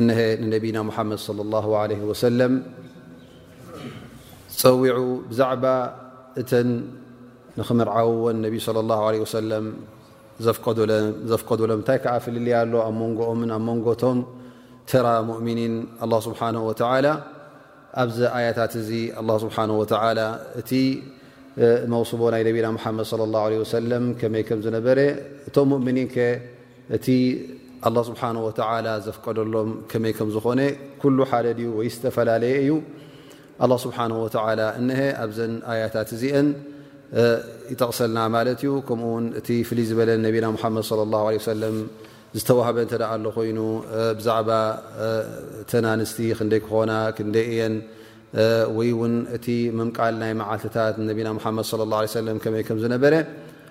እንሀ ንነቢና ሙሓመድ ሰለላሁ ዓለይሂ ወሰለም ጸዊዑ ብዛዕባ እተን ንኽምርዓውወን ነቢዩ ሰለላሁ ዓለይሂ ወሰለም ዘፍቀዱለን እንታይ ከኣ ፍልልይ ኣሎ ኣብ መንጎኦምን ኣብ መንጎቶም ተራ ሙእሚኒን ኣላህ ስብሓነሁ ወተዓላ ኣብዚ ኣያታት እዚ ኣላ ስብሓን ወተላ እቲ መውስቦ ናይ ነቢና ሙሓመድ ለ ላ ለ ወሰለም ከመይ ከም ዝነበረ እቶም ሙእምኒን ከ እቲ ኣላ ስብሓን ወተዓላ ዘፍቀደሎም ከመይ ከም ዝኾነ ኩሉ ሓደ ድዩ ወይ ዝተፈላለየ እዩ ኣላ ስብሓን ወተዓላ እነሀ ኣብዘን ኣያታት እዚአን ይጠቕሰልና ማለት እዩ ከምኡውን እቲ ፍልይ ዝበለ ነቢና ሙሓመድ ለ ላ ለ ሰለም ዝተዋህበ እንተ ኣ ኣሎ ኮይኑ ብዛዕባ ተናንስቲ ክንደይ ክኾና ክንደይ እየን ወይ እውን እቲ ምምቃል ናይ መዓልትታት ነቢና ሙሓመድ ለ ላ ሰለም ከመይ ከም ዝነበረ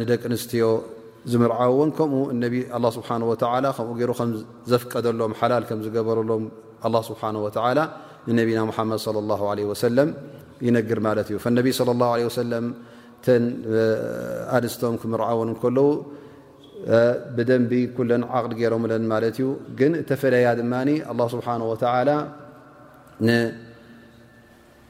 ንደቂ ኣንስትዮ ዝምርዓወን ከምኡ እነቢ ኣላ ስብሓን ወተዓላ ከምኡ ገይሩ ከም ዘፍቀደሎም ሓላል ከም ዝገበረሎም ኣላ ስብሓን ወተዓላ ንነቢና ሙሓመድ ለ ላ ለ ወሰለም ይነግር ማለት እዩ ፈነቢ ለ ላ ለ ወሰለም ተን ኣንስቶም ክምርዓወን ከለዉ ብደንቢ ኩለን ዓቕዲ ገይሮምለን ማለት እዩ ግን እተፈለያ ድማ ኣላ ስብሓን ወተዓላ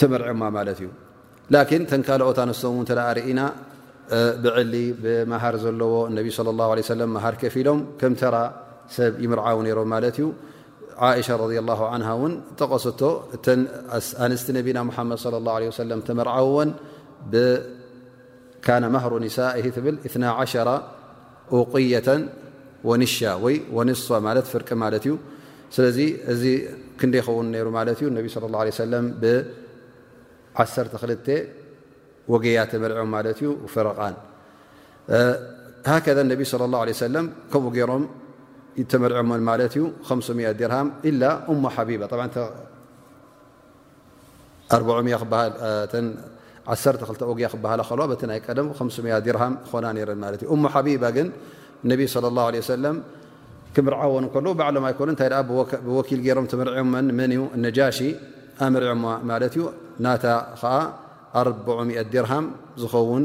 ተመርዕማ ማለት እዩ ላኪን ተን ካልኦት ኣንስቶም እተ ርኢና ብዕሊ ብመሃር ዘለዎ ነቢ صለ ላه ለ ሰለም መሃር ከፍ ኢሎም ከም ተራ ሰብ ይምርዓዊ ነይሮም ማለት እዩ ዓእሻ ረድ ላ ዓንሃ እውን ጠቐሰቶ እተን ኣንስቲ ነቢና ሙሓመድ ለ ላه ለ ሰለም ተመርዓውወን ብካነ ማህሩ ኒሳኢ ትብል እትና ዓሸራ ኡቅየተ ወኒሻ ወይ ወኒሷ ማለት ፍርቂ ማለት እዩ ስለዚ እዚ ክንደይ ኸውን ነይሩ ማለት እዩ ነቢ ስለ ላ ለ ሰለም ብዓሰርተ ክልተ ወገያ ተመርዕም ማለት እዩ ፍረቃን ሃከደ ነቢ ስለ ላሁ ለ ሰለም ከምኡ ገይሮም ተመርዕሞን ማለት እዩ ከምሱ ሚያ ዲርሃም ኢላ እሞ ሓቢባ ኣርባዑምያ ክበሃል እተን ዓሰርተ ክልተ ኦግያ ክበሃላ ከለዋ በቲ ናይ ቀደም ከምስምያ ዲርሃም ይኾና ነይረን ማለት እዩ እሙ ሓቢባ ግን ነቢ ስለ ላሁ ለ ሰለም ክምርዓወን ከለዉ ባዕሎም ኣይኮነ እንታይ ደኣ ብወኪል ገይሮም ትምርዕዮመን መን እዩ ነጃሺ ኣምርዕማ ማለት እዩ ናታ ከዓ ኣርባዑምያ ዲርሃም ዝኸውን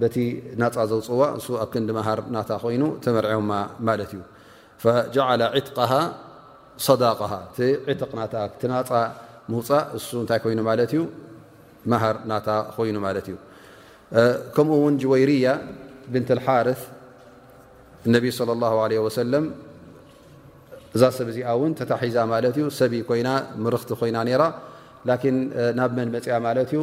በቲ ናጻ ዘውጽዋ ንሱ ኣብ ክንዲ መሃር ናታ ኮይኑ ተመርዕዮማ ማለት እዩ ፈጀዓለ ዕትቃሃ ሰዳቃሃ እቲ ዕትቅ ናታ እቲ ናጻ ምውፃእ እሱ እንታይ ኮይኑ ማለት እዩ መሃር ናታ ኮይኑ ማለት እዩ ከምኡ እውን ጅወይርያ ብንት ልሓርት ነቢይ صለ ላሁ ለ ወሰለም እዛ ሰብ እዚኣ እውን ተታሒዛ ማለት እዩ ሰብ ኮይና ምርኽቲ ኮይና ነራ ላኪን ናብ መን መፅያ ማለት እዩ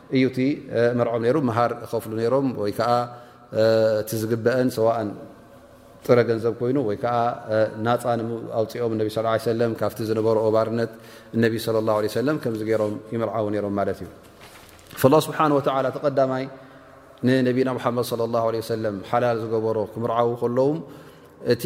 እዩ እቲ መርዖም ነይሩ መሃር እኸፍሉ ነይሮም ወይ ከዓ እቲ ዝግበአን ሰዋእን ጥረ ገንዘብ ኮይኑ ወይ ከዓ ናፃ ኣውፅኦም ነቢ ስ ሰለም ካብቲ ዝነበረኦ ባርነት እነቢ ስለ ላ ለ ሰለም ከምዚ ገይሮም ይምርዓዊ ነይሮም ማለት እዩ ላ ስብሓን ወተላ ተቀዳማይ ንነቢና ሙሓመድ ለ ላ ለ ሰለም ሓላል ዝገበሮ ክምርዓዊ ከለዉ እቲ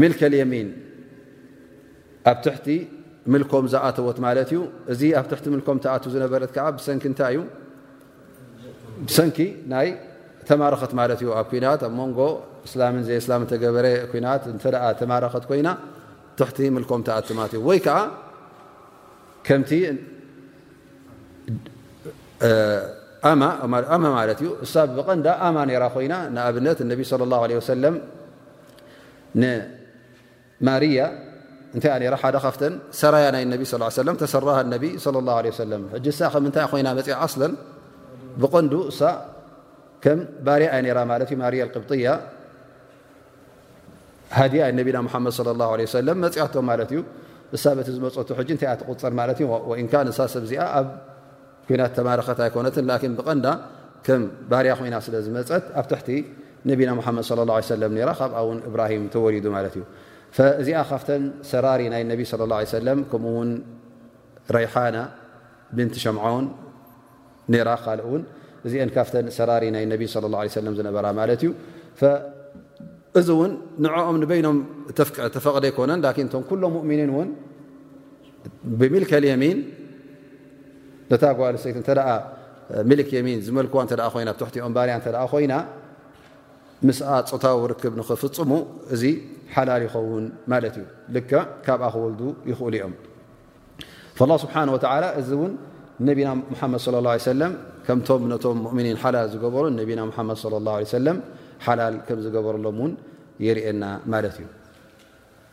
ሚልከል የሚን ኣብ ትሕቲ ምልኮም ዝኣተወት ማለት እዩ እዚ ኣብ ትሕቲ ምልኮም ትኣት ዝነበረት ከዓ ብሰንኪ እንታይ እዩ ብሰንኪ ናይ ተማረኸት ማለት እዩ ኣብ ኩናት ኣብ መንጎ እስላምን ዘየስላም እተገበረ ኩናት እተ ተማረኸት ኮይና ትሕቲ ምልኮም ትኣት ማለት እዩ ወይ ከዓ ከምቲ ኣማ ማለት እዩ እሳ ብቐንዳ ኣማ ነራ ኮይና ንኣብነት እነቢ ለ ላ ለ ሰለም ንማርያ እንታይ ነራ ሓደ ካብተን ሰራያ ናይ ነቢ ስ ሰለ ተሰራሃ ነቢ ለ ላ ለ ሰለም ሕጂ እሳ ከም ምንታይ ኮይና መፅኣ ኣስለን ብቐንዱ እሳ ከም ባርያ እያ ነራ ማለት እዩ ማርያ ቅብጥያ ሃድያ ነቢና ሓመድ ለ ላ ለ ሰለም መፅኣቶ ማለት እዩ እሳ በቲ ዝመፀቱ ሕጂ እንታይ እያ ትቁፅር ማለት እዩ ወኢንካን እሳ ሰብዚኣ ኣብ ኩናት ተማረኸት ኣይኮነትን ላኪን ብቐንዳ ከም ባርያ ኮይና ስለ ዝመፀት ኣብ ትሕቲ ነቢና ሙሓመድ صለ ላه ሰለም ነራ ካብኣ ውን እብራሂም ተወሊዱ ማለት እዩ እዚኣ ካብተን ሰራሪ ናይ ነቢ ስለ ላه ሰለም ከምኡ ውን ረይሓና ብንቲ ሸምዖን ነራ ካልእ እውን እዚአን ካብተን ሰራሪ ናይ ነቢ ስለ ላه ሰለም ዝነበራ ማለት እዩ እዚ እውን ንዕኦም ንበይኖም ተፈቕደ ኣይኮነን ላኪን እቶም ኩሎም ሙእምኒን እውን ብምልከል የሚን ነታ ጓል ሰይቲ እተ ምልክ የሚን ዝመልክዋ እተ ኮይና ትሕቲኦም ባርያ እተ ኮይና ምስ ፆታዊ ርክብ ንክፍፅሙ እዚ ሓላል ይኸውን ማለት እዩ ልክ ካብኣ ክወልዱ ይኽእሉ እዮም ላ ስብሓን ወላ እዚ እውን ነቢና ሓመድ صለ ላه ሰለም ከምቶም ነቶም ሙእምኒን ሓላል ዝገበሩ ነቢና ሓመድ ለ ላه ሰለም ሓላል ከም ዝገበረሎም እውን የርእየና ማለት እዩ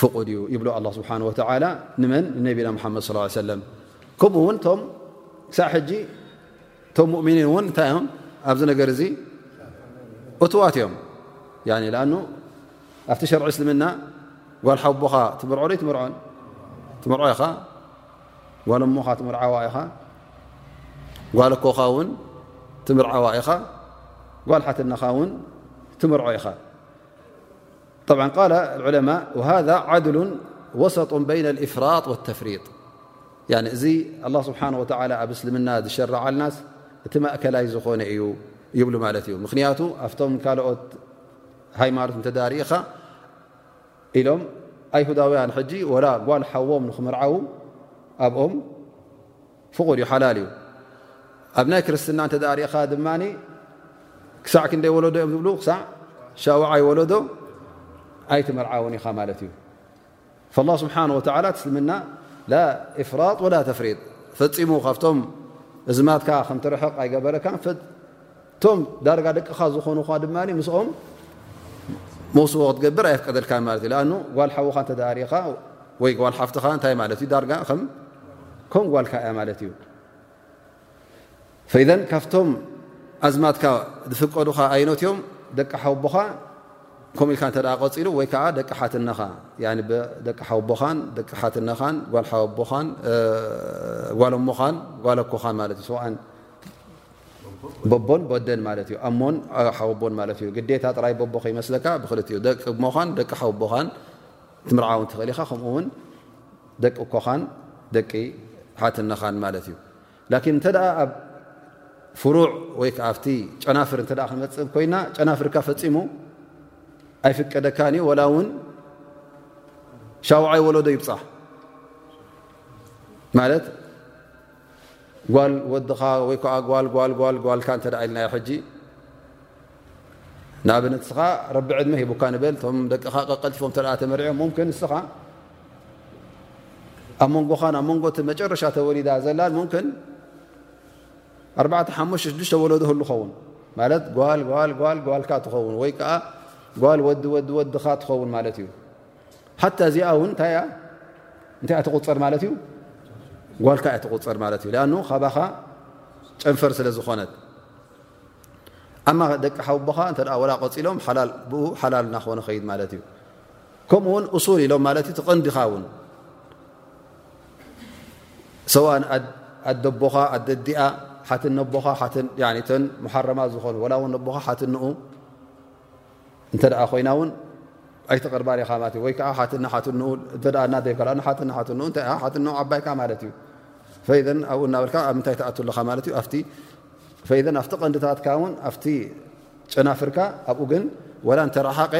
ፍቁድ እዩ ይብሎ ኣላ ስብሓን ወተላ ንመን ንነቢና ሓመድ ስ ሰለም ከምኡ እውን እቶም ክሳዕ ሕጂ እቶም ሙእምኒን እውን እንታይ እዮም ኣብዚ ነገር እዚ እትዋት እዮም ኣኑ ኣብቲ ሸርዒ እስልምና ጓል ሓቦኻ ትምርዖ ዶ ትምርዖን ትምርዖ ኢኻ ጓል ሞኻ ትምርዓዋ ኢኻ ጓል ኮኻ እውን ትምርዓዋ ኢኻ ጓል ሓትናኻ እውን ትምርዖ ኢኻ طبع قال العلماء وهذا عدل وسط بين الإفراط والتفريط يعني الله سبحانه وتعلى سلمن شرع الناس ت أكلي ዝن يبلو مني فتم ك هي ل در إلم أي هدوي جي و ولحዎم نمرع م ፍቑድ እዩ ሓላል እዩ ኣብ ናይ ክርስትና እተ ርእኻ ድማ ክሳዕ ክንደይ ወለዶ እዮም ዝብሉ ክሳዕ ሻውዓይ ወለዶ ኣይትመርዓውን ኢኻ ማለት እዩ ላ ስብሓን ወተላ ትስልምና ላ እፍራጥ ወላ ተፍሪጥ ፈፂሙ ካብቶም እዝማትካ ከምትርሕቕ ኣይገበረካ እቶም ዳርጋ ደቅኻ ዝኾኑኻ ድማ ምስኦም መውስቦ ክትገብር ኣይፍቀደልካ ማለት እዩ ኣ ጓል ሓዉኻ እተዳሪኻ ወይ ጓል ሓፍትኻ እንታይ ማለት እዩ ዳርጋ ከም ከም ጓልካ እያ ማለት እዩ ፈዘን ካብቶም ኣዝማትካ ዝፍቀዱኻ ኣይኖት እዮም ደቂ ሓውቦኻ ከምኡ ኢልካ እተ ቀፂሉ ወይ ከዓ ደቂ ሓትነኻ ደቂ ሓውቦኻን ደቂ ሓትነኻን ጓልሓወቦኻን ጓሎሞኻን ጓለኮኻን ማለት እዩ ሰብኣን ቦቦን ቦደን ማለት እዩ ኣሞን ሓወቦን ማለት እዩ ግዴታ ጥራይ ቦቦ ከይመስለካ ብክልቲኡ ደቂ ሞኻን ደቂ ሓወቦኻን ትምርዓውን ትኽእል ኢኻ ከምኡ ውን ደቂ ኮኻን ደቂ ሓትነኻን ማለት እዩ ላኪን እንተ ኣብ ፍሩዕ ወይ ከዓ ኣብቲ ጨናፍር እተ ክንመፅብ ኮይና ጨናፍርካ ፈፂሙ ኣይፍቀደካን እዩ ወላ እውን ሻውዓይ ወለዶ ይብፃሕ ማለት ጓል ወድኻ ወይ ከዓ ጓል ጓል ጓል ጓልካ እንተ ኢልናዮ ሕጂ ንኣብነት እስኻ ረቢ ዕድመ ሂቡካ ንበል እቶም ደቅኻ ቀቀልጢፎም ተ ተመሪዖም ሙምክን ንስኻ ኣብ መንጎኻን ኣብ መንጎ እቲ መጨረሻ ተወሊዳ ዘላን ሙምክን ኣርባዕተ ሓሙሽተ ሽዱሽተ ወለዶ ህሉ ኸውን ማለት ጓል ጓል ጓል ጓልካ ትኸውን ወይ ከዓ ጓል ወዲ ወዲ ወድኻ ትኸውን ማለት እዩ ሓታ እዚኣ ውን እታይ እያ እንታይ እያ ትቁፅር ማለት እዩ ጓልካ እያ ትቁፅር ማለት እዩ ኣኑ ካባኻ ጨንፈር ስለ ዝኾነት ኣማ ደቂ ሓውቦኻ እተ ወላ ቀፂሎም ብኡ ሓላል እናኾነ ኸይድ ማለት እዩ ከምኡ ውን እሱል ኢሎም ማለት እዩ ትቐንዲኻ ውን ሰብኣን ኣደቦኻ ኣደዲኣ ሓትን ነቦኻ ሓትን ተን መሓረማ ዝኾኑ ወላ ውን ነቦኻ ሓትን ንኡ እንተ ኮይና ውን ኣይትቕርባን ኢኻ ማለት እዩ ወይ ከዓ ሓትና ሓትንኡ እተ እናደይ ከ ሓት ሓትንኡ እታይ ሓትንኡ ዓባይካ ማለት እዩ ፈዘ ኣብኡ እናበልካ ኣብ ምንታይ ትኣት ኣለኻ ማለት እዩ ኣብቲ ፈዘ ኣብቲ ቐንድታትካ ውን ኣብቲ ጨናፍርካ ኣብኡ ግን ወላ እንተረሓቐ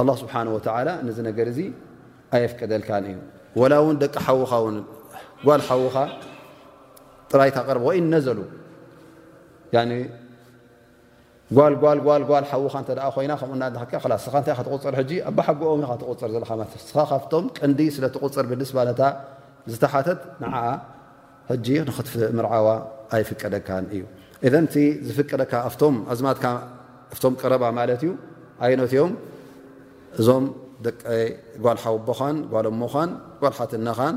ኣላ ስብሓን ወተላ ነዚ ነገር እዚ ኣየፍቀደልካን እዩ ወላ እውን ደቂ ሓዉኻ ውን ጓል ሓዉኻ ጥራይ ታቐርብ ወይ እነዘሉ ጓል ጓል ጓል ጓል ሓውኻ እንተ ኮይና ከምኡ እናዳካ ክላስ ስኻ እንታይ ኢኻ ትቁፅር ሕጂ ኣባሓጎኦም ኢኻ ትቁፅር ዘለካ ማለት ስኻ ካብቶም ቀንዲ ስለ ትቁፅር ብንስባ ነታ ዝተሓተት ንዓኣ ሕጂ ንክትምርዓዋ ኣይፍቀደካን እዩ እዘን እቲ ዝፍቀደካ ኣፍቶም ኣዝማትካ ኣፍቶም ቀረባ ማለት እዩ ኣይኖት እዮም እዞም ደቂ ጓል ሓውቦኻን ጓል ሞኻን ጓል ሓትነኻን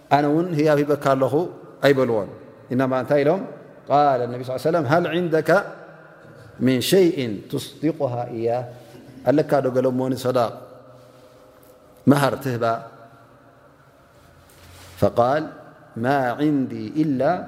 أن ون هيب بك ل أيلون إنما نت لم قال النبي صلى لي وسم هل عندك من شيء تصدقها إيه الك ل ن صداق مهر تهب فقال ما عندي إلا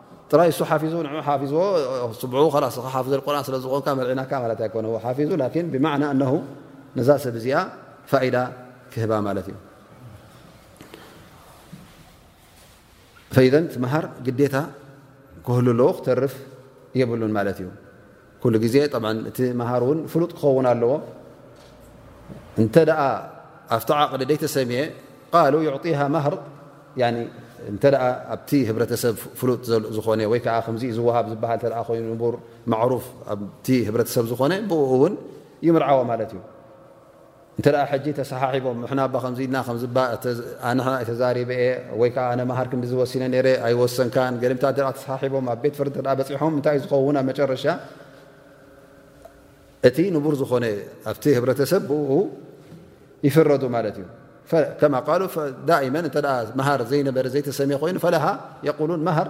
ጥራይ እሱ ሓፊዙ ንዑ ሓፊዝዎ ስምዑ ላስ እኻ ሓፍዘል ቁርን ስለ ዝኾንካ መልዒናካ ማለት ኣይኮነ ሓፊዙ ላኪን ብማዕና እነሁ ነዛ ሰብ እዚኣ ፋኢዳ ክህባ ማለት እዩ ፈይዘን ትምሃር ግዴታ ክህሉ ኣለዎ ክተርፍ የብሉን ማለት እዩ ኩሉ ግዜ ጠብዓ እቲ መሃር እውን ፍሉጥ ክኸውን ኣለዎ እንተ ኣብቲ ዓቕዲ ደይተሰሚየ ቃሉ ይዕጢሃ ማሃር እተ ኣብቲ ህብረተሰብ ፍሉጥ ዝኾነ ወይ ከዓ ከምዚ ዝወሃብ ዝበሃል ተ ኮይኑ ንቡር ማዕሩፍ ኣብቲ ህብረተሰብ ዝኾነ ብኡ እውን ይምርዓዎ ማለት እዩ እንተ ሕጂ ተሰሓሒቦም ንሕና እባ ከምዚ ኢልና ከምዚ እባ ኣንሕና ተዛሪበ እየ ወይ ከዓ ኣነ መሃር ክንዲ ዝወሲነ ነረ ኣይወሰንካን ገሊምታ ደ ተሰሓሒቦም ኣብ ቤት ፍርዲ እተ በፂሖም እንታይ እዩ ዝኸውን ኣብ መጨረሻ እቲ ንቡር ዝኾነ ኣብቲ ህብረተሰብ ብኡ ይፍረዱ ማለት እዩ ከማ ቃሉ ዳእመን እተ መሃር ዘይነበረ ዘይተሰሚዮ ኮይኑ ፈለሃ የቁሉን መሃር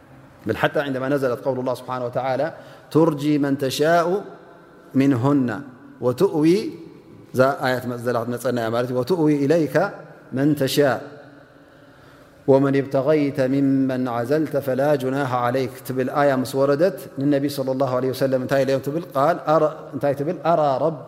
حتى عندما نزلت قول الله سبحانه وتعالى ترجي من تشاء منهن وتؤوي إليك من تشاء ومن ابتغيت ممن عزلت فلا جناح عليك تبل آية مسوردة للنبي صلى الله عليه وسلميمالما أرى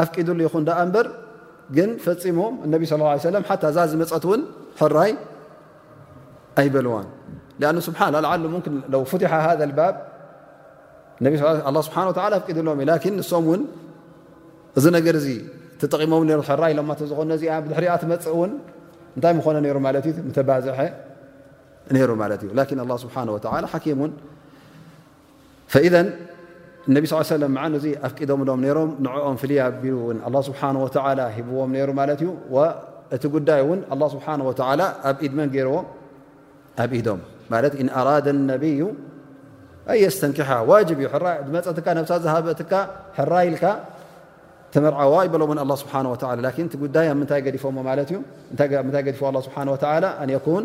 ኣፍቂዱሉ ይኹን ደኣ እምበር ግን ፈፂሙ እነቢ ስ ሰለ ሓታ እዛ ዝመፀት እውን ሕራይ ኣይበልዋን ኣ ስብሓ ዓሉ ለው ፍት ሃ ባብ ስብሓ ኣፍቂድሎም እዩ ላን ንሶም እውን እዚ ነገር ዚ ተጠቂሞም ሩ ሕራይ ኢሎማ ዝኾነ እዚኣ ብድሕሪኣ ትመፅእ እውን እንታይ ምኾነ ሩ ማለት እዩ ተባዝሐ ነይሩ ማለት እዩ ን ስብሓ ሓኪም ውን ፈኢዘን እነቢ ስ ሰለ መዓኑዚ ኣፍቂዶምሎም ነይሮም ንዕኦም ፍልይ ኣቢሉ እውን ኣላ ስብሓን ወተላ ሂብዎም ነይሩ ማለት እዩ እቲ ጉዳይ እውን ኣላ ስብሓን ወተላ ኣብ ኢድመን ገይርዎም ኣብ ኢዶም ማለት እን ኣራደ ነብዩ ኣየስተንኪሓ ዋጅብ እዩ ሕራይ ዝመፀትካ ነብሳ ዝሃበትካ ሕራይ ኢልካ ተመርዓዋ ይበሎም እውን ኣላ ስብሓን ወላ ላኪን እቲ ጉዳይ ኣብ ምንታይ ገዲፎዎ ማለት እዩ ምንታይ ገዲፎዎ ስብሓን ወተላ ኣንየኩን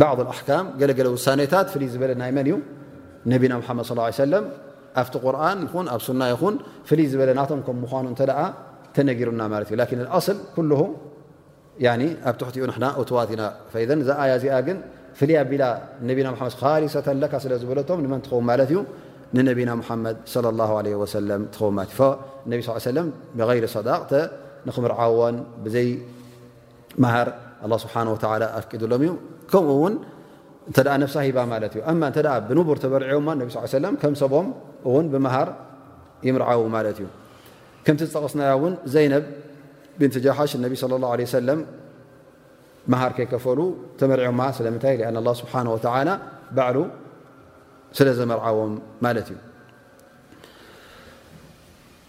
ባዕ ኣሕካም ገለገለ ውሳኔታት ፍልይ ዝበለ ናይ መን እዩ ነቢና ሓመድ ص ሰለ ኣብቲ ቁርን ይኹን ኣብ ሱና ይኹን ፍልይ ዝበለ ናቶም ከም ምኳኑ እተ ተነጊሩና ማለት እዩ ላን ኣስል ኩል ኣብ ትሕቲኡ ንና እትዋት ኢና ዘ ኣያ እዚኣ ግን ፍልይ ኣቢላ ነቢና መድ ካሊሰተ ለካ ስለ ዝበለቶም ንመን ትኸውን ማለት እዩ ንነቢና ሓመድ صለ ላ ለ ወሰለ ትኸውን ማት እዩ ነቢ ስ ሰለ ብغይሪ ሰዳቅ ንክምርዓዎን ብዘይ መሃር ኣላ ስብሓን ወተላ ኣፍቂድሎም እዩ ከምኡ እውን እተ ነፍሳ ሂባ ማለት እዩ እማ እተ ብንቡር ተበርዕዮማ ነቢ ስ ሰለም ከም ሰቦም እውን ብመሃር ይምርዓው ማለት እዩ ከምቲ ዝጠቕስናያ እውን ዘይነብ ብንቲ ጃሓሽ እነቢ ለ ላ ለ ሰለም መሃር ከይከፈሉ ተመርዕዮማ ስለምንታይ ኣ ላ ስብሓን ወተላ ባዕሉ ስለ ዘመርዓዎም ማለት እዩ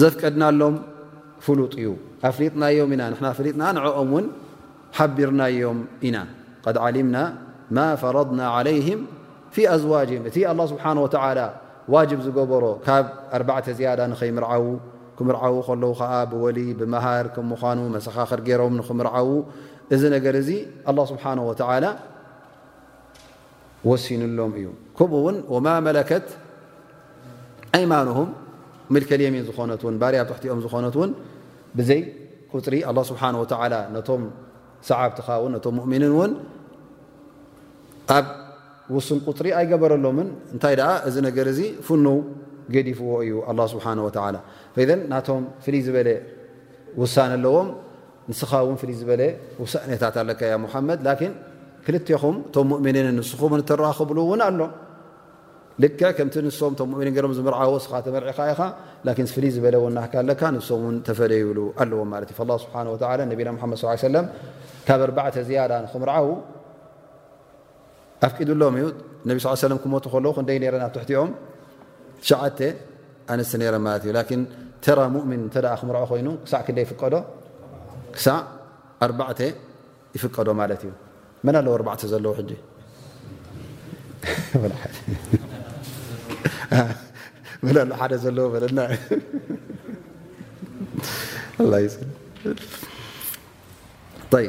ዘፍቀድናሎም ፍሉጥ እዩ ኣፍሊጥናዮም ኢና ንና ፍሊጥና ንዕኦም እውን ሓቢርናዮም ኢና ድ ዓሊምና ማ ፈረድና ዓለይህም ፊ ኣዝዋጅም እቲ ኣላ ስብሓን ወተላ ዋጅብ ዝገበሮ ካብ ኣርባዕተ ዝያዳ ንኸይምርዓዉ ክምርዓዉ ከለዉ ከዓ ብወሊ ብመሃር ከም ምዃኑ መሰኻኽር ገይሮም ንኽምርዓዉ እዚ ነገር እዚ ኣላ ስብሓን ወተላ ወሲኑሎም እዩ ከምኡ ውን ወማ መለከት ኣይማኑሁም ምልከልየሚን ዝኾነት ውን ባርያ ኣብትሕቲኦም ዝኾነት ውን ብዘይ ቁፅሪ ኣላ ስብሓን ወተላ ነቶም ሰዓብትኻ ውን ነቶም ሙእምኒን ውን ኣብ ውሱን ቁፅሪ ኣይገበረሎምን እንታይ ደኣ እዚ ነገር እዚ ፍኑ ገዲፍዎ እዩ ኣላ ስብሓን ወተላ ኢዘን ናቶም ፍልይ ዝበለ ውሳነ ኣለዎም ንስኻ ውን ፍልይ ዝበለ ውሳእነታት ኣለካ ያ ሙሓመድ ላኪን ክልቴኹም እቶም ሙእምኒንን ንስኹምን እተራኽብሉ ውን ኣሎ ልክዕ ከምቲ ንሶም እቶም ሙእምኒን ገሮም ዝምርዓዎ ስኻ ተመርዒኻ ኢኻ ላኪን ፍልይ ዝበለ ውን ናህካ ኣለካ ንሶም ውን ተፈለዩሉ ኣለዎም ማለት እዩ ላ ስብሓን ወተላ ነቢና ሓመድ ስ ሰለም ካብ ኣርባዕተ ዝያዳ ንክምርዓዉ ኣፍቂድሎም እዩ ነቢ ስ ሰለም ክመቱ ከለዉ ክንደይ ነረን ኣብ ትሕቲኦም ትሸዓተ ኣንስቲ ነረን ማለት እዩ ላኪን ተራ ሙእምን እንተ ክምርዖ ኮይኑ ክሳዕ ክንደ ይፍቀዶ ክሳዕ ኣርባዕተ ይፍቀዶ ማለት እዩ መን ኣለዉ ኣርባዕተ ዘለዉ ሕጂ መን ኣለ ሓደ ዘለዎ በለና ይ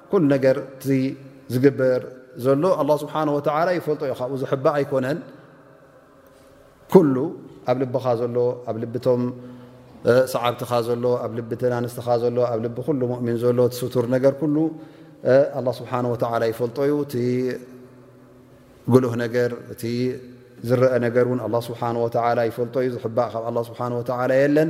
ኩሉ ነገር እቲ ዝግበር ዘሎ ኣላ ስብሓን ወተዓላ ይፈልጦ እዩ ካብኡ ዝሕባእ ኣይኮነን ኩሉ ኣብ ልብኻ ዘሎ ኣብ ልብቶም ሰዓብትኻ ዘሎ ኣብ ልቢ ተናንስትኻ ዘሎ ኣብ ልቢ ኩሉ ሙእሚን ዘሎ እቲ ስቱር ነገር ኩሉ ኣላ ስብሓን ወተዓላ ይፈልጦ እዩ እቲ ግሉህ ነገር እቲ ዝረአ ነገር እውን ኣላ ስብሓን ወተዓላ ይፈልጦ እዩ ዝሕባእ ካብ ኣላ ስብሓን ወተዓላ የለን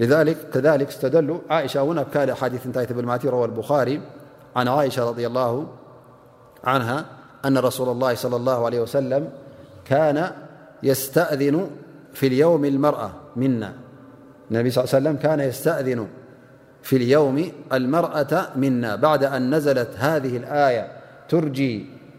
أيككذلك استدل عائشة نكال أحاديث نتبالمات روى البخاري عن عائشة -رضي الله عنها أن رسول الله صلى الله عليه وسلم انبي صلى يه سلم كان يستأذن في اليوم المرأة منا بعد أن نزلت هذه الآية ترجي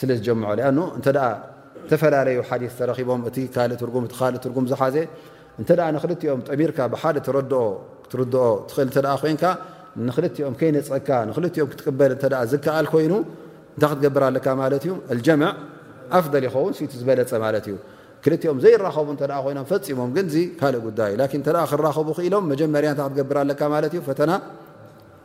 ስለ ዝጀምዖ ሊኣኑ እንተ እተፈላለዩ ሓዲስ ተረኺቦም እቲ ካልእ ትርጉም እቲ ካልእ ትርጉም ዝሓዘ እንተ ንክልቲኦም ጠሚርካ ብሓደ ተረድኦ ክትርድኦ ትኽእል እተ ኮንካ ንክልቲኦም ከይነፀግካ ንክልቲኦም ክትቅበል እተ ዝከኣል ኮይኑ እንታይ ክትገብር ኣለካ ማለት እዩ ጀምዕ ኣፍደል ይኸውን ስቲ ዝበለፀ ማለት እዩ ክልቲኦም ዘይራኸቡ እተ ኮይኖም ፈፂሞም ግን ካልእ ጉዳይ እዩ ላን እተ ክራኸቡ ክኢሎም መጀመርያ እንታይ ክትገብር ኣለካ ማለት እዩ ፈተና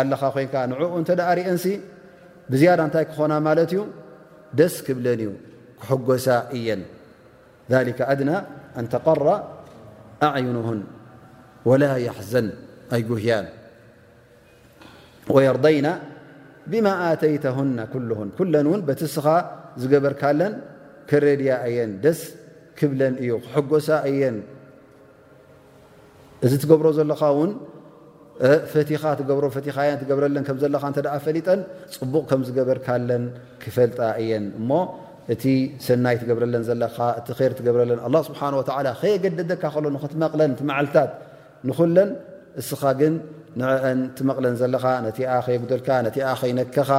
ኣለኻ ኮንካ ንዕኡ እንተ ርእንሲ ብዝያዳ እንታይ ክኾና ማለት እዩ ደስ ክብለን እዩ ክሕጎሳ እየን ذሊከ ኣድና ኣንተቀራ ኣዕይኑን ወላ የሕዘን ኣይጉህያን ወየርደይና ብማ ኣተይተሁና ኩሉን ኩለን እውን በቲ ስኻ ዝገበርካለን ክረድያ እየን ደስ ክብለን እዩ ክሕጎሳ እየን እዚ ትገብሮ ዘለኻ ውን ፈቲኻ ትገብሮ ፈቲኻየን ትገብረለን ከም ዘለኻ እተ ፈሊጠን ፅቡቕ ከም ዝገበርካለን ክፈልጣ እየን እሞ እቲ ሰናይ ትገብረለን ዘለካ እቲ ር ትገብረለን ኣላ ስብሓን ወተላ ከየገደደካ ከሎ ንክትመቕለን ትመዓልትታት ንኹለን እስኻ ግን ንዐአን ትመቕለን ዘለኻ ነቲ ከየጉደልካ ነቲ ከይነከኻ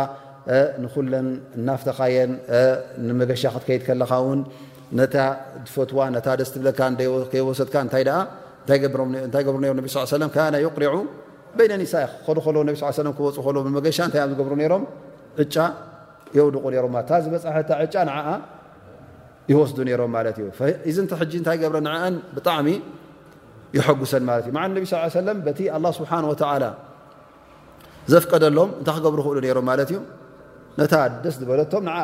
ንኹለን እናፍተኻየን ንመገሻ ክትከይድ ከለኻ ውን ነታ ድፈትዋ ነታ ደስ ትብለካ ከይወሰድካ እንታይ ደኣ እንታይ ገብሩ ነይሩ ነቢ ስ ሰለም ካነ ዩቅሪዑ በይነ ኒሳ ክኸዱ ከለዉ ነቢ ስ ሰለም ክወፁ ከለዉ ብመገሻ እንታይ እዮም ዝገብሩ ነይሮም ዕጫ የውድቑ ነይሮም ማለት እታ ዝበፅሐታ ዕጫ ንዓኣ ይወስዱ ነይሮም ማለት እዩ እዚ እንተ ሕጂ እንታይ ገብረ ንዕኣን ብጣዕሚ ይሐጉሰን ማለት እዩ ማዓ ነቢ ስ ሰለም በቲ ኣላ ስብሓን ወተዓላ ዘፍቀደሎም እንታይ ክገብሩ ክእሉ ነይሮም ማለት እዩ ነታ ደስ ዝበለቶም ንዓ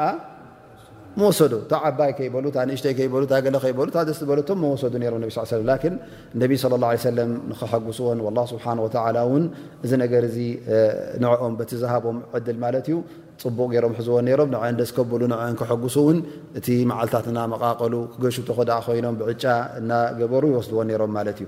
መወሰዱ እታ ዓባይ ከይበሉ እታ ንእሽተይ ከይበሉ እታ ገለ ከይበሉ እታ ደስ ዝበለቶም መወሰዱ ነይሮም ነቢ ስ ሰለም ላኪን ነቢ ስለ ላ ሰለም ንኸሐጉስዎን ላ ስብሓን ወተዓላ እውን እዚ ነገር እዚ ንዕኦም በቲ ዝሃቦም ዕድል ማለት እዩ ፅቡቕ ገይሮም ሕዝዎን ነይሮም ንዐን ደስ ከብሉ ንዐን ክሐጉሱ እውን እቲ መዓልትታት እናመቓቐሉ ክገሹ ተኸድኣ ኮይኖም ብዕጫ እናገበሩ ይወስድዎን ነይሮም ማለት እዩ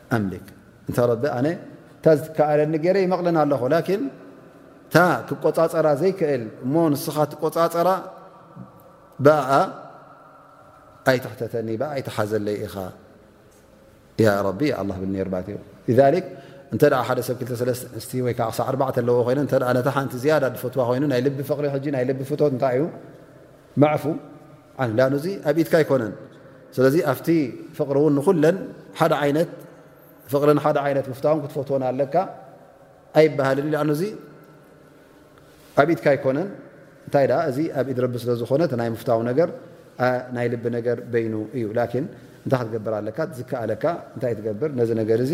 ኣምልክ እንተ ረቢ ኣነ እታ ዝትከኣለኒ ገይረ ይመቕልን ኣለኹ ላኪን እታ ክቆፃፀራ ዘይክእል እሞ ንስኻ ትቆፃፀራ ብኣ ኣይትሕተተኒ ብኣ ኣይትሓዘለይ ኢኻ ረቢ ኣ ብል ባት እዩ እንተ ሓደ ሰብ ክሰለስተ ወይ ክሳ ኣርባዕተ ኣለዎ ኮይነ ነቲ ሓንቲ ዝያዳ ዝፈትዋ ኮይኑ ናይ ልቢ ፍቕሪ ሕ ናይ ልቢ ፍቶት እንታይ እዩ ማዕፉ ዓን ዳኑ እዚ ኣብ ኢድካ ኣይኮነን ስለዚ ኣብቲ ፍቕሪ እውን ንኹለን ሓደ ዓይነት ፍቕርን ሓደ ዓይነት ምፍታውን ክትፈትወን ኣለካ ኣይበሃልን ዳኑ እዚ ኣብ ኢድካ ኣይኮነን እንታይ ኣ እዚ ኣብ ኢድ ረቢ ስለ ዝኾነ ናይ ምፍታው ነገር ናይ ልቢ ነገር በይኑ እዩ ላኪን እንታይ ክትገብር ኣለካ ዝከኣለካ እንታይ ትገብር ነዚ ነገር እዚ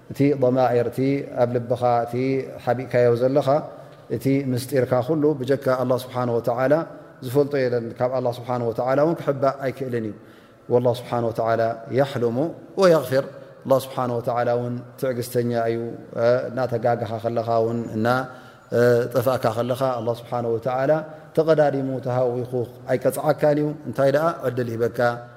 እቲ ضማኢር እቲ ኣብ ልብኻ እቲ ሓቢእካዮ ዘለኻ እቲ ምስጢርካ ኩሉ ብጀካ ኣላህ ስብሓን ወተዓላ ዝፈልጦ የለን ካብ ኣላህ ስብሓን ወተዓላ እውን ክሕባእ ኣይክእልን እዩ ወላህ ስብሓን ወተዓላ ያሕልሙ ወየቕፊር ኣላህ ስብሓን ወተዓላ እውን ትዕግስተኛ እዩ እናተጋጋኻ ከለኻ እውን እና ጠፋእካ ከለኻ ኣላህ ስብሓን ወተዓላ ተቐዳዲሙ ተሃዊኹ ኣይቀፅዓካን እዩ እንታይ ደኣ ዕድል ሂበካ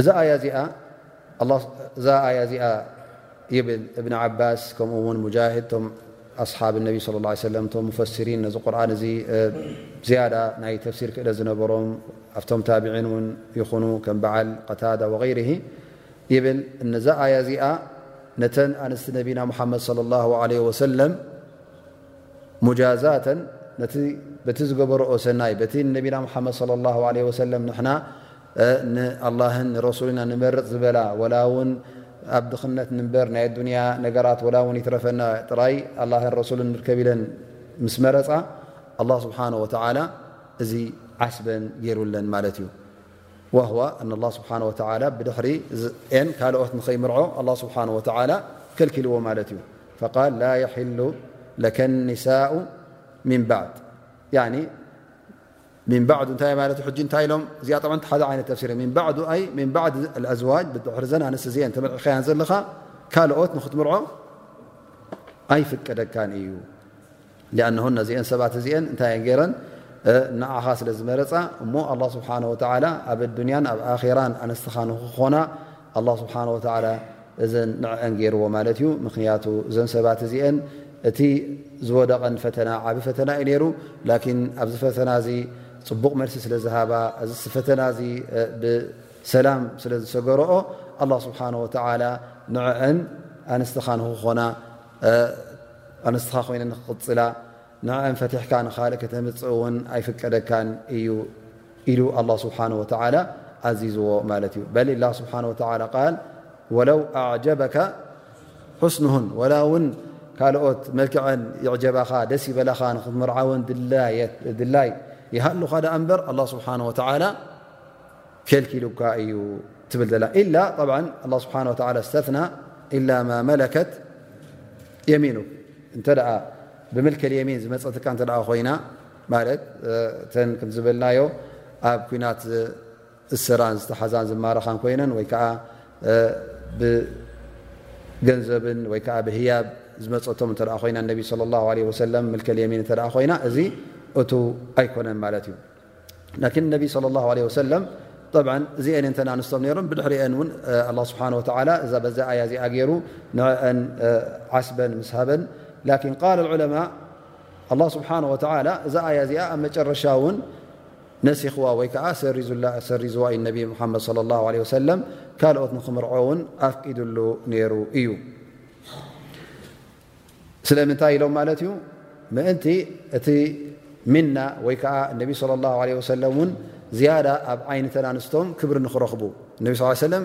እዛ ኣያ እዚኣ ይብል እብኒ ዓባስ ከምኡ ውን ሙጃሂድ ቶም ኣስሓብ ነቢ ስለ ላ ሰለም ቶም ሙፈሲሪን ነዚ ቁርን እዚ ዝያዳ ናይ ተፍሲር ክእለት ዝነበሮም ኣብቶም ታብዒን ውን ይኹኑ ከም በዓል ቐታዳ ወغይር ይብል እነዛ ኣያ እዚኣ ነተን ኣንስቲ ነቢና ሙሓመድ ለ ላ ለ ወሰለም ሙጃዛተን በቲ ዝገበረኦ ሰናይ በቲ ነቢና ሓመድ ለ ላ ለ ወሰለም ንሕና ንኣላህን ንረሱል ኢና ንመርጽ ዝበላ ወላ ውን ኣብ ድኽነት ንንበር ናይ ኣዱንያ ነገራት ወላ ውን ይትረፈና ጥራይ ኣላህን ረሱልን ንርከብ ኢለን ምስ መረጻ ኣላ ስብሓን ወተዓላ እዚ ዓስበን ገይሩለን ማለት እዩ ዋህዋ ንላ ስብሓን ወተዓላ ብድሕሪ እን ካልኦት ንኸይምርዖ ኣላ ስብሓን ወተዓላ ከልኪልዎ ማለት እዩ ፈቃል ላ የሕሉ ለከ ኒሳኡ ምን ባዕድ ሚን ባዕዱ እንታይ ማለት ሕጂ እንታይ ኢሎም እዚኣ ጠ ሓደ ዓይነት ተፍሲር ሚን ባዕዱ ኣይ ሚን ባዕድ ኣዝዋጅ ብድሕርዘን ኣንስ እዚአን ተመርዒኸያን ዘለኻ ካልኦት ንክትምርዖ ኣይፍቀደካን እዩ ኣነሁና እዚአን ሰባት እዚአን እንታይ እየን ገይረን ንዓኻ ስለ ዝመረፃ እሞ ኣላ ስብሓን ወተዓላ ኣብ ኣዱንያን ኣብ ኣኼራን ኣንስትኻ ንክኾና ኣላህ ስብሓነሁ ወተዓላ እዘን ንዐዐን ገይርዎ ማለት እዩ። ምኽንያቱ እዘን ሰባት እዚኤን እቲ ዝወደቐን ፈተና ዓቢ ፈተና እዩ ነይሩ። ላኪን ኣብዚ ፈተና እዚ ጽቡቕ መልሲ ስለ ዝሃባ እዚ ፈተና እዚ ብሰላም ስለ ዝሰገረኦ ኣላህ ስብሓነሁ ወተዓላ ንዐዐን ኣንስትኻ ንክኾና ኣንስትኻ ኮይነን ንክቕጽላ ንዐዐን ፈቲሕካ ንኻልእ ከተምጽእ እውን ኣይፍቀደካን እዩ። ኢሉ ኣላህ ስብሓነሁ ወተዓላ ኣዚዝዎ ማለት እዩ። በሊ ላህ ስብሓነሁ ወተዓላ ቃል ወለው ኣዕጀበካ ሑስኑሁን ወላ ውን ካልኦት መልክዐን ይዕጀባኻ ደስ ይበላኻ ንኽትምርዓወን ድላይ ይሃሉኻ ደኣ እምበር ኣላህ ስብሓነሁ ወተዓላ ከልኪሉካ እዩ ትብል ዘላ ኢላ ጠብዓ ኣላህ ስብሓነሁ ወተዓላ ስተትና ኢላ ማ መለከት የሚኑክ እንተ ደኣ ብምልከል የሚን ዝመፀትካ እንተ ደኣ ኮይና ማለት እተን ከም ዝበልናዮ ኣብ ኩናት ዝእሰራን ዝተሓዛን ዝማረኻን ኮይነን ወይ ከዓ ብገንዘብን ወይ ከዓ ብህያብ ዝመፀቶም እተ ኮይና ነቢ ለ ላ ለ ወሰለም ምልከል የሚን እተ ኮይና እዚ እቱ ኣይኮነን ማለት እዩ ላኪን ነቢ ለ ላ ለ ወሰለም ጠብዓ እዚአን እንተ ኣንስቶም ነይሮም ብድሕሪአን እውን ኣላ ስብሓን ወተዓላ እዛ በዛ ኣያ እዚኣ ገይሩ ንዕአን ዓስበን ምስ ሃበን ላኪን ቃል ዑለማ ኣላህ ስብሓነሁ ወተዓላ እዛ ኣያ እዚኣ ኣብ መጨረሻ እውን ነሲኽዋ ወይ ከዓ ሰሪዙዋ እዩ ነቢ ሙሓመድ ለ ላ ለ ወሰለም ካልኦት ንክምርዖ እውን ኣፍቂድሉ ነይሩ እዩ ስለምንታይ ኢሎም ማለት እዩ ምእንቲ እቲ ሚና ወይ ከዓ እነቢ ለ ላ ለ ወሰለም እውን ዝያዳ ኣብ ዓይነተን ኣንስቶም ክብሪ ንክረኽቡ እነቢ ስ ሰለም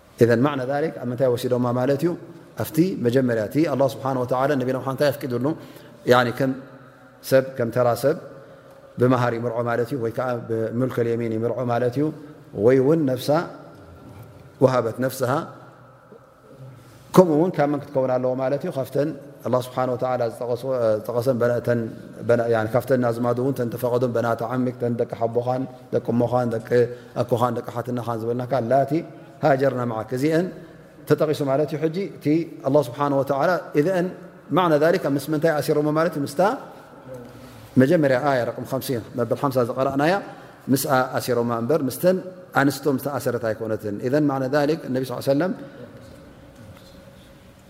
ኢዘን ማዕና ዛሊክ ኣብ ምንታይ ወሲዶማ ማለት እዩ ኣብቲ መጀመርያ እቲ ኣላ ስብሓን ወተላ ነቢና ምሓመድ እንታይ ኣፍቂድሉ ከም ሰብ ከም ተራ ሰብ ብመሃር ይምርዖ ማለት እዩ ወይ ከዓ ብምልከል የሚን ይምርዖ ማለት እዩ ወይ እውን ነፍሳ ውሃበት ነፍስሃ ከምኡ እውን ካብ መን ክትከውን ኣለዎ ማለት እዩ ካብተን ኣላ ስብሓን ወተላ ዝጠቐሰን ካብተን ኣዝማዱ እውን ተንተፈቐዱን በናት ዓሚክ ተን ደቂ ሓቦኻን ደቂ ሞኻን ኣኮኻን ደቂ ሓትናኻን ዝበልናካ ኣላቲ ሃጀርና መዓክ እዚአን ተጠቒሱ ማለት እዩ ሕጂ እቲ ኣላ ስብሓን ወተላ እዚአን ማዕና ሊካ ምስ ምንታይ ኣሲሮሞ ማለት እዩ ምስታ መጀመርያ ኣያ ረቅም ሲ መበል ሓምሳ ዝቐረእናያ ምስኣ ኣሲሮማ እምበር ምስተን ኣንስቶም ዝተኣሰረት ኣይኮነትን እዘን ማዕና ሊክ እነቢ ስ ሰለም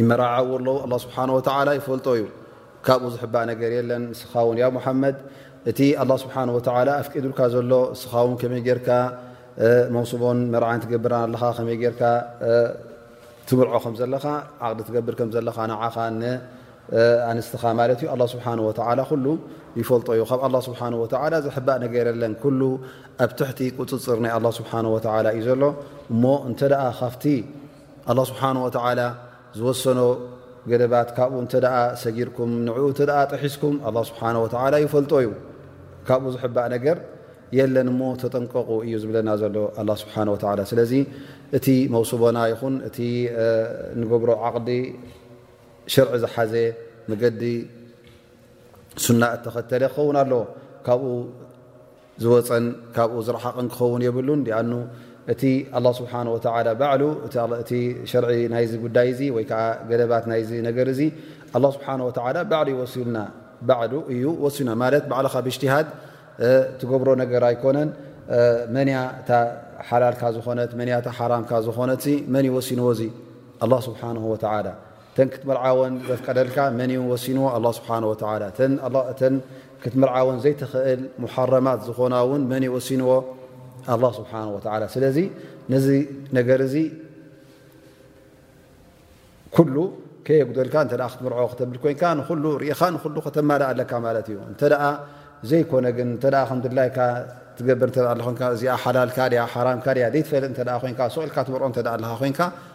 ይመራዓው ኣለዉ ኣላ ስብሓን ወተላ ይፈልጦ እዩ ካብኡ ዝሕባእ ነገር የለን ንስኻ ውን ያ ሙሓመድ እቲ ኣላ ስብሓን ወተላ ኣፍቂዱልካ ዘሎ ንስኻ ውን ከመይ ጌርካ መውስቦን መርዓን ትገብር ኣለኻ ከመይ ጌርካ ትምርዖ ከም ዘለኻ ዓቕዲ ትገብር ከም ዘለኻ ንዓኻ ንኣንስትኻ ማለት እዩ ኣላ ስብሓን ወተላ ኩሉ ይፈልጦ እዩ ካብ ኣላ ስብሓን ወተላ ዝሕባእ ነገር የለን ኩሉ ኣብ ትሕቲ ቁፅፅር ናይ ኣላ ስብሓን ወተላ እዩ ዘሎ እሞ እንተ ደኣ ካብቲ ኣላ ስብሓን ወተዓላ ዝወሰኖ ገደባት ካብኡ እንተ ሰጊርኩም ንዕኡ እተ ጥሒስኩም ኣላ ስብሓን ወተዓላ ይፈልጦ እዩ ካብኡ ዝሕባእ ነገር የለን እሞ ተጠንቀቑ እዩ ዝብለና ዘሎ ኣላ ስብሓን ወተዓላ ስለዚ እቲ መውስቦና ይኹን እቲ ንገብሮ ዓቕዲ ሽርዒ ዝሓዘ መገዲ ሱና እተኸተለ ክኸውን ኣለዎ ካብኡ ዝወጸን ካብኡ ዝረሓቕን ክኸውን የብሉን ዲኣኑ እቲ ኣላ ስብሓን ወተላ ባዕሉ እቲ ሸርዒ ናይዚ ጉዳይ እዚ ወይ ከዓ ገደባት ናይዚ ነገር እዚ ኣላ ስብሓን ወተላ ባዕሉ ይወስዩልና ባዕሉ እዩ ወሲና ማለት ባዕልኻ ብእጅትሃድ ትገብሮ ነገር ኣይኮነን መንያ ታ ሓላልካ ዝኾነት መንያ ታ ሓራምካ ዝኾነት መን ይወሲንዎ እዚ ኣላ ስብሓን ወተላ እተን ክትምርዓወን ዘፍቀደልካ መን እዩ ወሲንዎ ኣላ ስብሓን ወተላ እተን ክትምርዓወን ዘይትኽእል ሙሓረማት ዝኾና እውን መን እዩ ወሲንዎ ኣላ ስብሓን ወተላ ስለዚ ነዚ ነገር እዚ ኩሉ ከየጉደልካ እተ ክትምርዖ ክተብል ኮይንካ ንኩሉ ርኢኻ ንኩሉ ከተማልእ ኣለካ ማለት እዩ እንተ ዘይኮነ ግን እተ ከምድላይካ ትገብር እተ እዚኣ ሓላልካ ሓራምካ ዘይትፈልጥ እተ ኮይንካ ስቅልካ ትምርዖ እተ ኣለካ ኮይንካ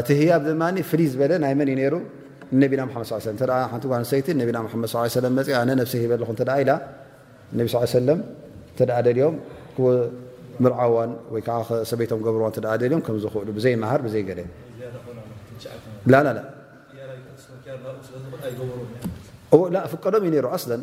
እቲ ህያብ ድማ ፍልይ ዝበለ ናይ መን እዩ ነይሩ ነቢና ሓመድ ስ ሰለ ሓንቲ ጓል ሰይቲ ነቢና ሓመድ ስ ሰለ መፅ ኣነ ነብሰ ሂበለኹ እተ ኢላ ነቢ ስ ሰለም እተ ደልኦም ክምርዓዋን ወይ ከዓ ሰበይቶም ገብርዋ እተ ደልኦም ከም ዝኽእሉ ብዘይ መሃር ብዘይ ገለ ፍቀዶም እዩ ነሩ ኣስለን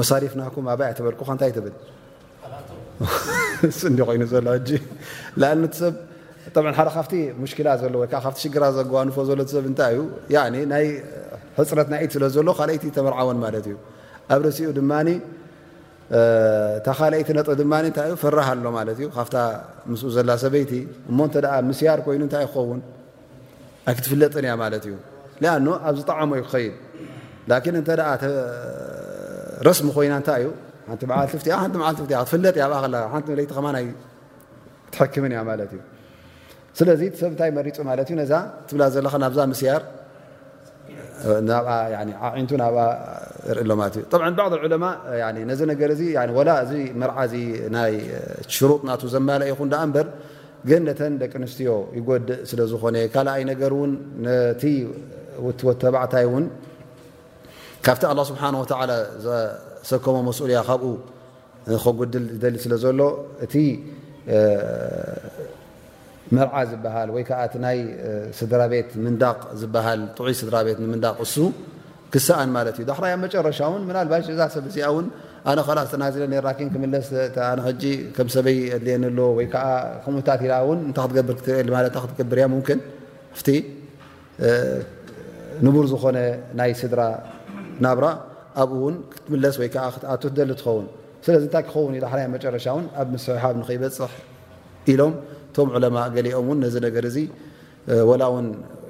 መሳሪፍ ናኩም ኣበይ ኣይተበልኩካ እንታይ ትብል ን ኮይኑ ዘሎ ሰብ ሓደ ካብቲ ሙሽኪላ ዘሎ ወይዓ ካብ ሽግራ ዘጓንፎ ዘሎ ሰብ እንታይ እዩ ናይ ሕፅረት ናይ ኢድ ስለ ዘሎ ካይቲ ተመርዓወን ማለት እዩ ኣብ ርእሲኡ ድማ እታ ካይቲ ነጥ ድማ እታይዩ ፈራሃ ኣሎ ማለት እዩ ካብታ ምስ ዘላ ሰበይቲ እሞ እተ ምስያር ኮይኑ እንታይ ክኸውን ኣይክትፍለጥን እያ ማለት እዩ ኣ ኣብ ዝጣዓሞ ዩ ክኸይድ ላኪን እንተ ረስሚ ኮይና እንታይ እዩ ሓንቲ በዓል ትፍት ሓንቲ መዓል ትፍት ክትፍለጥ እያ ኣብኣ ሓንቲ ለይቲ ከማ ኣይትሕክምን እያ ማለት እዩ ስለዚ ሰብ እንታይ መሪፁ ማለት እዩ ነዛ ትብላ ዘለካ ናብዛ ምስያር ዓዒንቱ ናብኣ ርኢ ሎ ማለት እዩ ብ ባዕض ዑለማ ነዚ ነገር እዚ ወላ እዚ መርዓ ዚ ናይ ሽሩጥ ናቱ ዘማልአ ይኹን ዳኣ እምበር ግን ነተን ደቂ ኣንስትዮ ይጎድእ ስለ ዝኾነ ካልኣይ ነገር ውን ነቲ ወተባዕታይ ውን ካብቲ ኣላ ስብሓን ወተላ ዘሰከሞ መስኡልያ ካብኡ ከጉድል ዝደሊ ስለ ዘሎ እቲ መርዓ ዝበሃል ወይ ከዓ እቲ ናይ ስድራቤት ምንዳቕ ዝበሃል ጥዑይ ስድራቤት ንምንዳቕ እሱ ክሰኣን ማለት እዩ ዳሕራይ ኣብ መጨረሻ እውን ምናልባሽ እዛ ሰብ እዚኣ እውን ኣነ ኸላስ ተናዚለ ነራኪን ክምለስ ኣነ ሕጂ ከም ሰበይ ኣድልየኒ ኣሎ ወይ ከዓ ከምኡታት ኢላ እውን እንታይ ክትገብር ክትእል ማለት ክትገብር እያ ሙምክን ኣብቲ ንቡር ዝኾነ ናይ ስድራ ናብራ ኣብኡ ውን ክትምለስ ወይ ከዓ ክትኣቱ ትደሊ ትኸውን ስለዚ እንታይ ክኸውን ዩ ዳሕራይ መጨረሻ ውን ኣብ ምስሕሓብ ንክይበፅሕ ኢሎም እቶም ዕለማ ገሊኦም ውን ነዚ ነገር እዚ ወላ ውን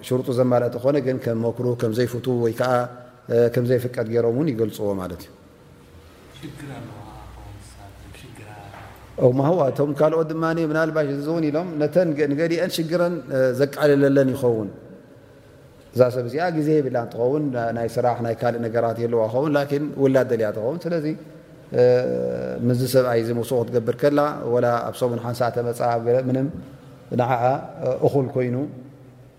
ሽርጡ ዘማልእ ተኾነ ግን ከም መክሩ ከምዘይፍትዉ ወይ ከዓ ከምዘይፍቀድ ገይሮም ውን ይገልፅዎ ማለት እዩ እቶም ካልኦት ድማ ናባሽ እን ኢሎም ገሊአን ሽግረን ዘቃልለለን ይኸውን እዛ ሰብ እዚኣ ግዜ የብላ ትኸውን ናይ ስራሕ ናይ ካልእ ነገራት የለዋ ኸውን ውላ ደልያ ትኸውን ስለዚ ምዝ ሰብኣይ ሞስ ክትገብር ከላ ኣብ ሰሙን ሓንሳ ተመፃ ም ንዓ እኹል ኮይኑ